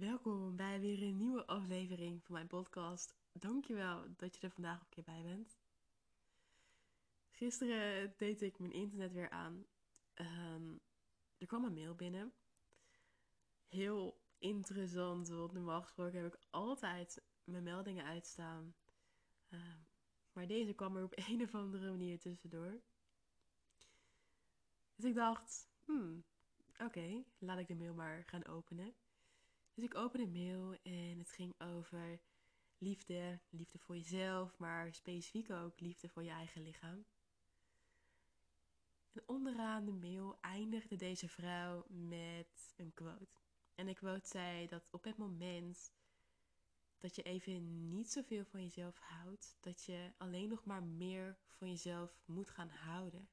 Welkom bij weer een nieuwe aflevering van mijn podcast. Dankjewel dat je er vandaag een keer bij bent. Gisteren deed ik mijn internet weer aan. Ehm, er kwam een mail binnen. Heel interessant, want normaal gesproken heb ik altijd mijn meldingen uitstaan. Ehm, maar deze kwam er op een of andere manier tussendoor. Dus ik dacht, hmm, oké, laat ik de mail maar gaan openen. Dus ik opende mail en het ging over liefde, liefde voor jezelf, maar specifiek ook liefde voor je eigen lichaam. En onderaan de mail eindigde deze vrouw met een quote. En de quote zei dat op het moment dat je even niet zoveel van jezelf houdt, dat je alleen nog maar meer van jezelf moet gaan houden.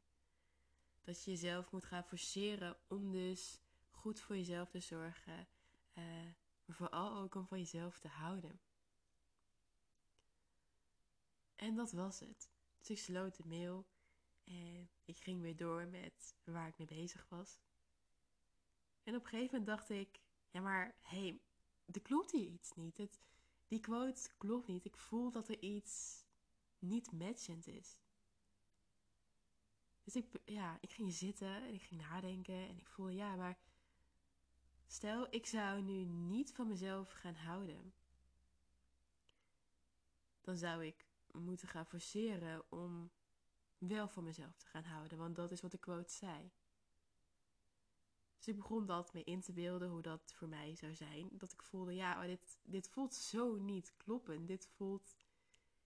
Dat je jezelf moet gaan forceren om dus goed voor jezelf te zorgen. Maar vooral ook om van jezelf te houden. En dat was het. Dus ik sloot de mail en ik ging weer door met waar ik mee bezig was. En op een gegeven moment dacht ik, ja maar hé, hey, er klopt hier iets niet. Het, die quote klopt niet. Ik voel dat er iets niet matchend is. Dus ik, ja, ik ging zitten en ik ging nadenken en ik voelde, ja, maar stel ik zou nu niet van mezelf gaan houden. Dan zou ik moeten gaan forceren om wel van mezelf te gaan houden, want dat is wat de quote zei. Dus ik begon dat mee in te beelden hoe dat voor mij zou zijn. Dat ik voelde, ja, dit, dit voelt zo niet kloppen. Dit voelt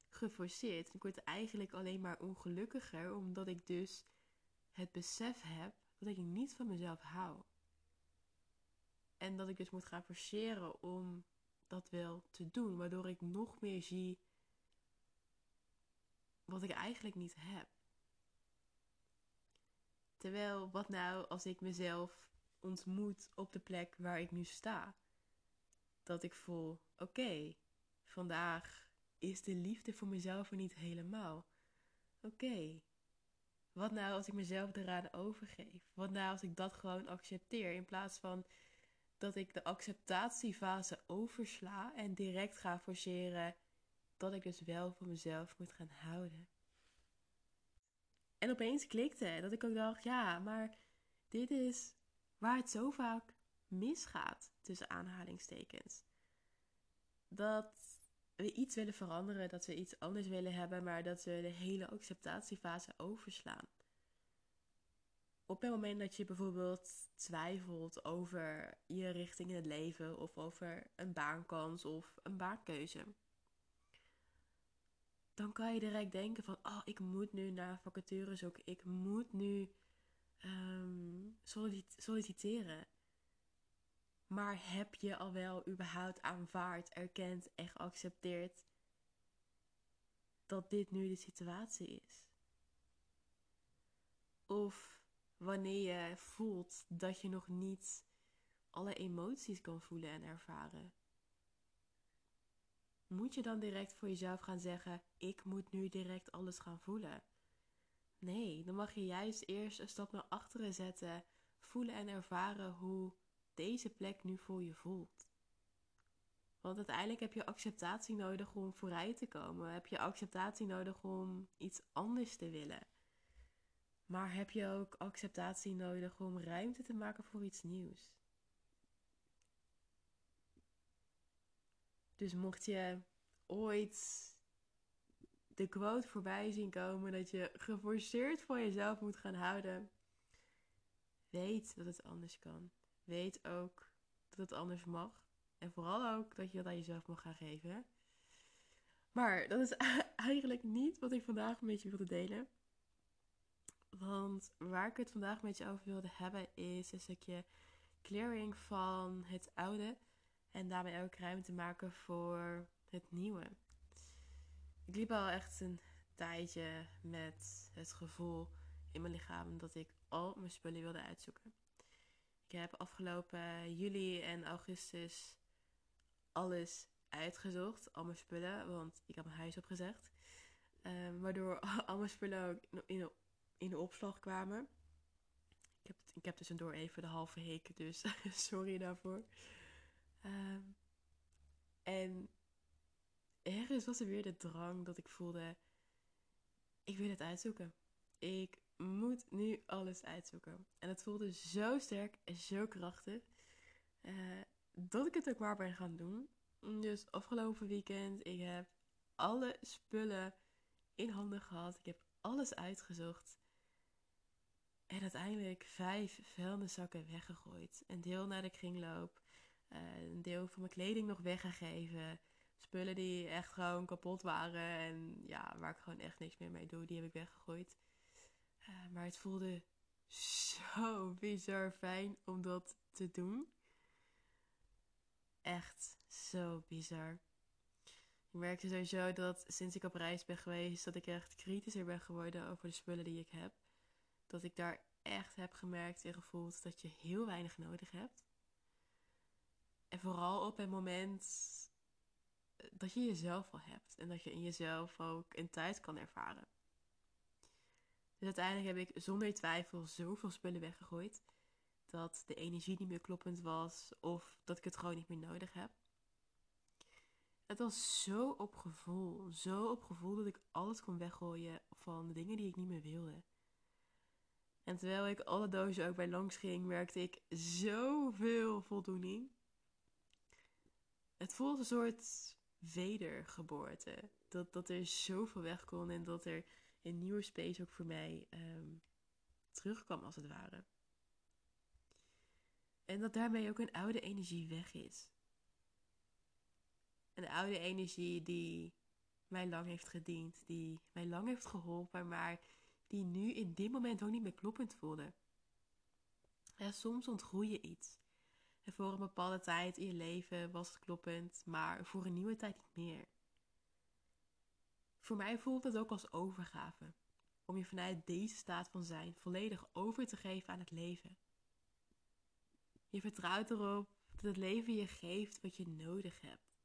geforceerd. Ik word eigenlijk alleen maar ongelukkiger omdat ik dus het besef heb dat ik niet van mezelf hou. En dat ik dus moet gaan forceren om dat wel te doen, waardoor ik nog meer zie wat ik eigenlijk niet heb. Terwijl, wat nou als ik mezelf ontmoet op de plek waar ik nu sta? Dat ik voel, oké, vandaag is de liefde voor mezelf er niet helemaal. Oké, wat nou als ik mezelf eraan overgeef? Wat nou als ik dat gewoon accepteer in plaats van dat ik de acceptatiefase oversla en direct ga forceren dat ik dus wel voor mezelf moet gaan houden. En opeens klikte dat ik ook dacht, ja, maar dit is waar het zo vaak misgaat tussen aanhalingstekens. Dat we iets willen veranderen, dat we iets anders willen hebben, maar dat we de hele acceptatiefase overslaan. Op het moment dat je bijvoorbeeld twijfelt over je richting in het leven of over een baankans of een baankeuze, dan kan je direct denken van, oh, ik moet nu naar vacature zoeken, ik moet nu um, solliciteren. Maar heb je al wel überhaupt aanvaard, erkend en geaccepteerd dat dit nu de situatie is? Of wanneer je voelt dat je nog niet alle emoties kan voelen en ervaren. Moet je dan direct voor jezelf gaan zeggen: Ik moet nu direct alles gaan voelen? Nee, dan mag je juist eerst een stap naar achteren zetten, voelen en ervaren hoe deze plek nu voor je voelt. Want uiteindelijk heb je acceptatie nodig om vooruit te komen. Heb je acceptatie nodig om iets anders te willen. Maar heb je ook acceptatie nodig om ruimte te maken voor iets nieuws? Dus mocht je ooit de quote voorbij zien komen dat je geforceerd van jezelf moet gaan houden, weet dat het anders kan. Weet ook dat het anders mag. En vooral ook dat je dat aan jezelf mag gaan geven. Maar dat is eigenlijk niet wat ik vandaag met je wilde delen. Want waar ik het vandaag met je over wilde hebben is een stukje clearing van het oude. En daarmee ook ruimte maken voor het nieuwe. Ik liep al echt een tijdje met het gevoel in mijn lichaam dat ik al mijn spullen wilde uitzoeken. Ik heb afgelopen juli en augustus alles uitgezocht, al mijn spullen, want ik heb mijn huis opgezegd. Um, waardoor al mijn spullen ook in in de opslag kwamen. Ik heb, ik heb tussendoor even de halve heken, dus sorry daarvoor. Ehm, en ergens was er weer de drang dat ik voelde: ik wil het uitzoeken. Ik moet nu alles uitzoeken. En het voelde zo sterk en zo krachtig eh, dat ik het ook maar ben gaan doen. Dus afgelopen weekend, ik heb alle spullen in handen gehad. Ik heb alles uitgezocht. En uiteindelijk vijf vuilniszakken weggegooid. Een deel naar de kringloop. Uh, een deel van mijn kleding nog weggegeven. Spullen die echt gewoon kapot waren. En ja, waar ik gewoon echt niks meer mee doe, die heb ik weggegooid. Uh, maar het voelde zo bizar fijn om dat te doen. Echt zo bizar. Ik merkte sowieso dat sinds ik op reis ben geweest, dat ik echt kritischer ben geworden over de spullen die ik heb. Dat ik daar echt heb gemerkt en gevoeld dat je heel weinig nodig hebt. En vooral op het moment dat je jezelf al hebt en dat je in jezelf ook een tijd kan ervaren. Dus uiteindelijk heb ik zonder twijfel zoveel spullen weggegooid dat de energie niet meer kloppend was of dat ik het gewoon niet meer nodig heb. Het was zo op gevoel, zo op gevoel dat ik alles kon weggooien van de dingen die ik niet meer wilde. En terwijl ik alle dozen ook bij langs ging, merkte ik zoveel voldoening. Het voelde een soort wedergeboorte. Dat, dat er zoveel weg kon en dat er een nieuwe space ook voor mij um, terugkwam, als het ware. En dat daarmee ook een oude energie weg is. Een oude energie die mij lang heeft gediend, die mij lang heeft geholpen, maar die nu in dit moment ook niet meer kloppend voelde. Ja, soms ontgroei je iets. En voor een bepaalde tijd in je leven was het kloppend, maar voor een nieuwe tijd niet meer. Voor mij voelt het ook als overgave. Om je vanuit deze staat van zijn volledig over te geven aan het leven. Je vertrouwt erop dat het leven je geeft wat je nodig hebt.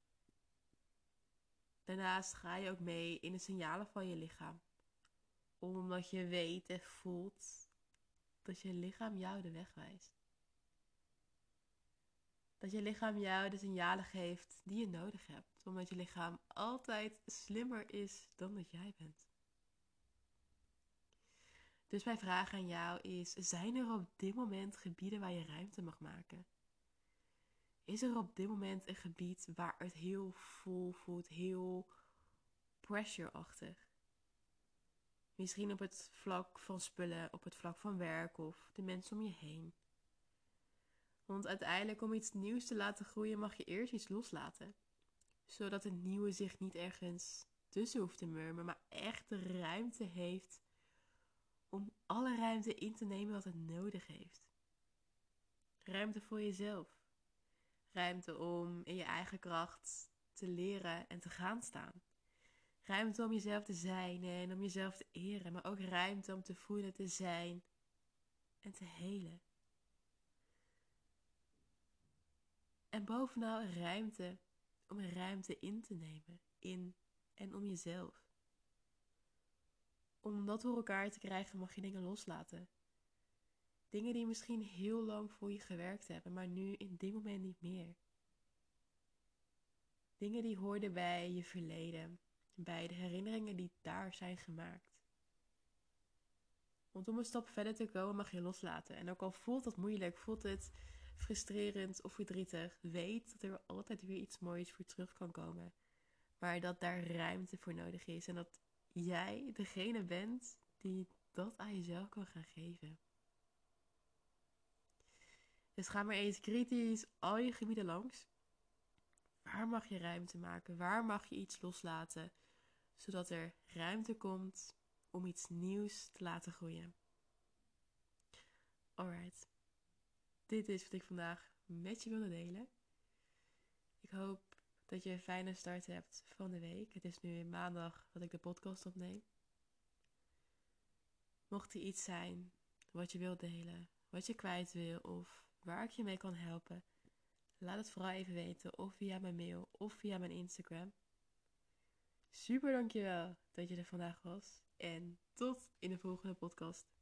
Daarnaast ga je ook mee in de signalen van je lichaam. Omdat je weet en voelt dat je lichaam jou de weg wijst. Dat je lichaam jou de signalen geeft die je nodig hebt. Omdat je lichaam altijd slimmer is dan dat jij bent. Dus mijn vraag aan jou is: zijn er op dit moment gebieden waar je ruimte mag maken? Is er op dit moment een gebied waar het heel vol voelt, heel pressure-achtig? Misschien op het vlak van spullen, op het vlak van werk of de mensen om je heen. Want uiteindelijk om iets nieuws te laten groeien mag je eerst iets loslaten. Zodat het nieuwe zich niet ergens tussen hoeft te murmen, maar echt de ruimte heeft om alle ruimte in te nemen wat het nodig heeft. Ruimte voor jezelf. Ruimte om in je eigen kracht te leren en te gaan staan. Ruimte om jezelf te zijn en om jezelf te eren, maar ook ruimte om te voelen, te zijn en te helen. En bovenal ruimte om een ruimte in te nemen in en om jezelf. Om dat voor elkaar te krijgen mag je dingen loslaten. Dingen die misschien heel lang voor je gewerkt hebben, maar nu in dit moment niet meer. Dingen die hoorden bij je verleden, bij de herinneringen die daar zijn gemaakt. Want om een stap verder te komen mag je loslaten. En ook al voelt dat moeilijk, voelt het frustrerend of verdrietig, weet dat er altijd weer iets moois voor terug kan komen. Maar dat daar ruimte voor nodig is en dat jij degene bent die dat aan jezelf kan gaan geven. Dus ga maar eens kritisch al je gebieden langs. Waar mag je ruimte maken? Waar mag je iets loslaten? Zodat er ruimte komt om iets nieuws te laten groeien. Alright. Dit is wat ik vandaag met je wilde delen. Ik hoop dat je een fijne start hebt van de week. Het is nu maandag dat ik de podcast opneem. Mocht er iets zijn wat je wilt delen, wat je kwijt wil of waar ik je mee kan helpen, laat het vooral even weten of via mijn mail of via mijn Instagram. Super dankjewel dat je er vandaag was en tot in de volgende podcast.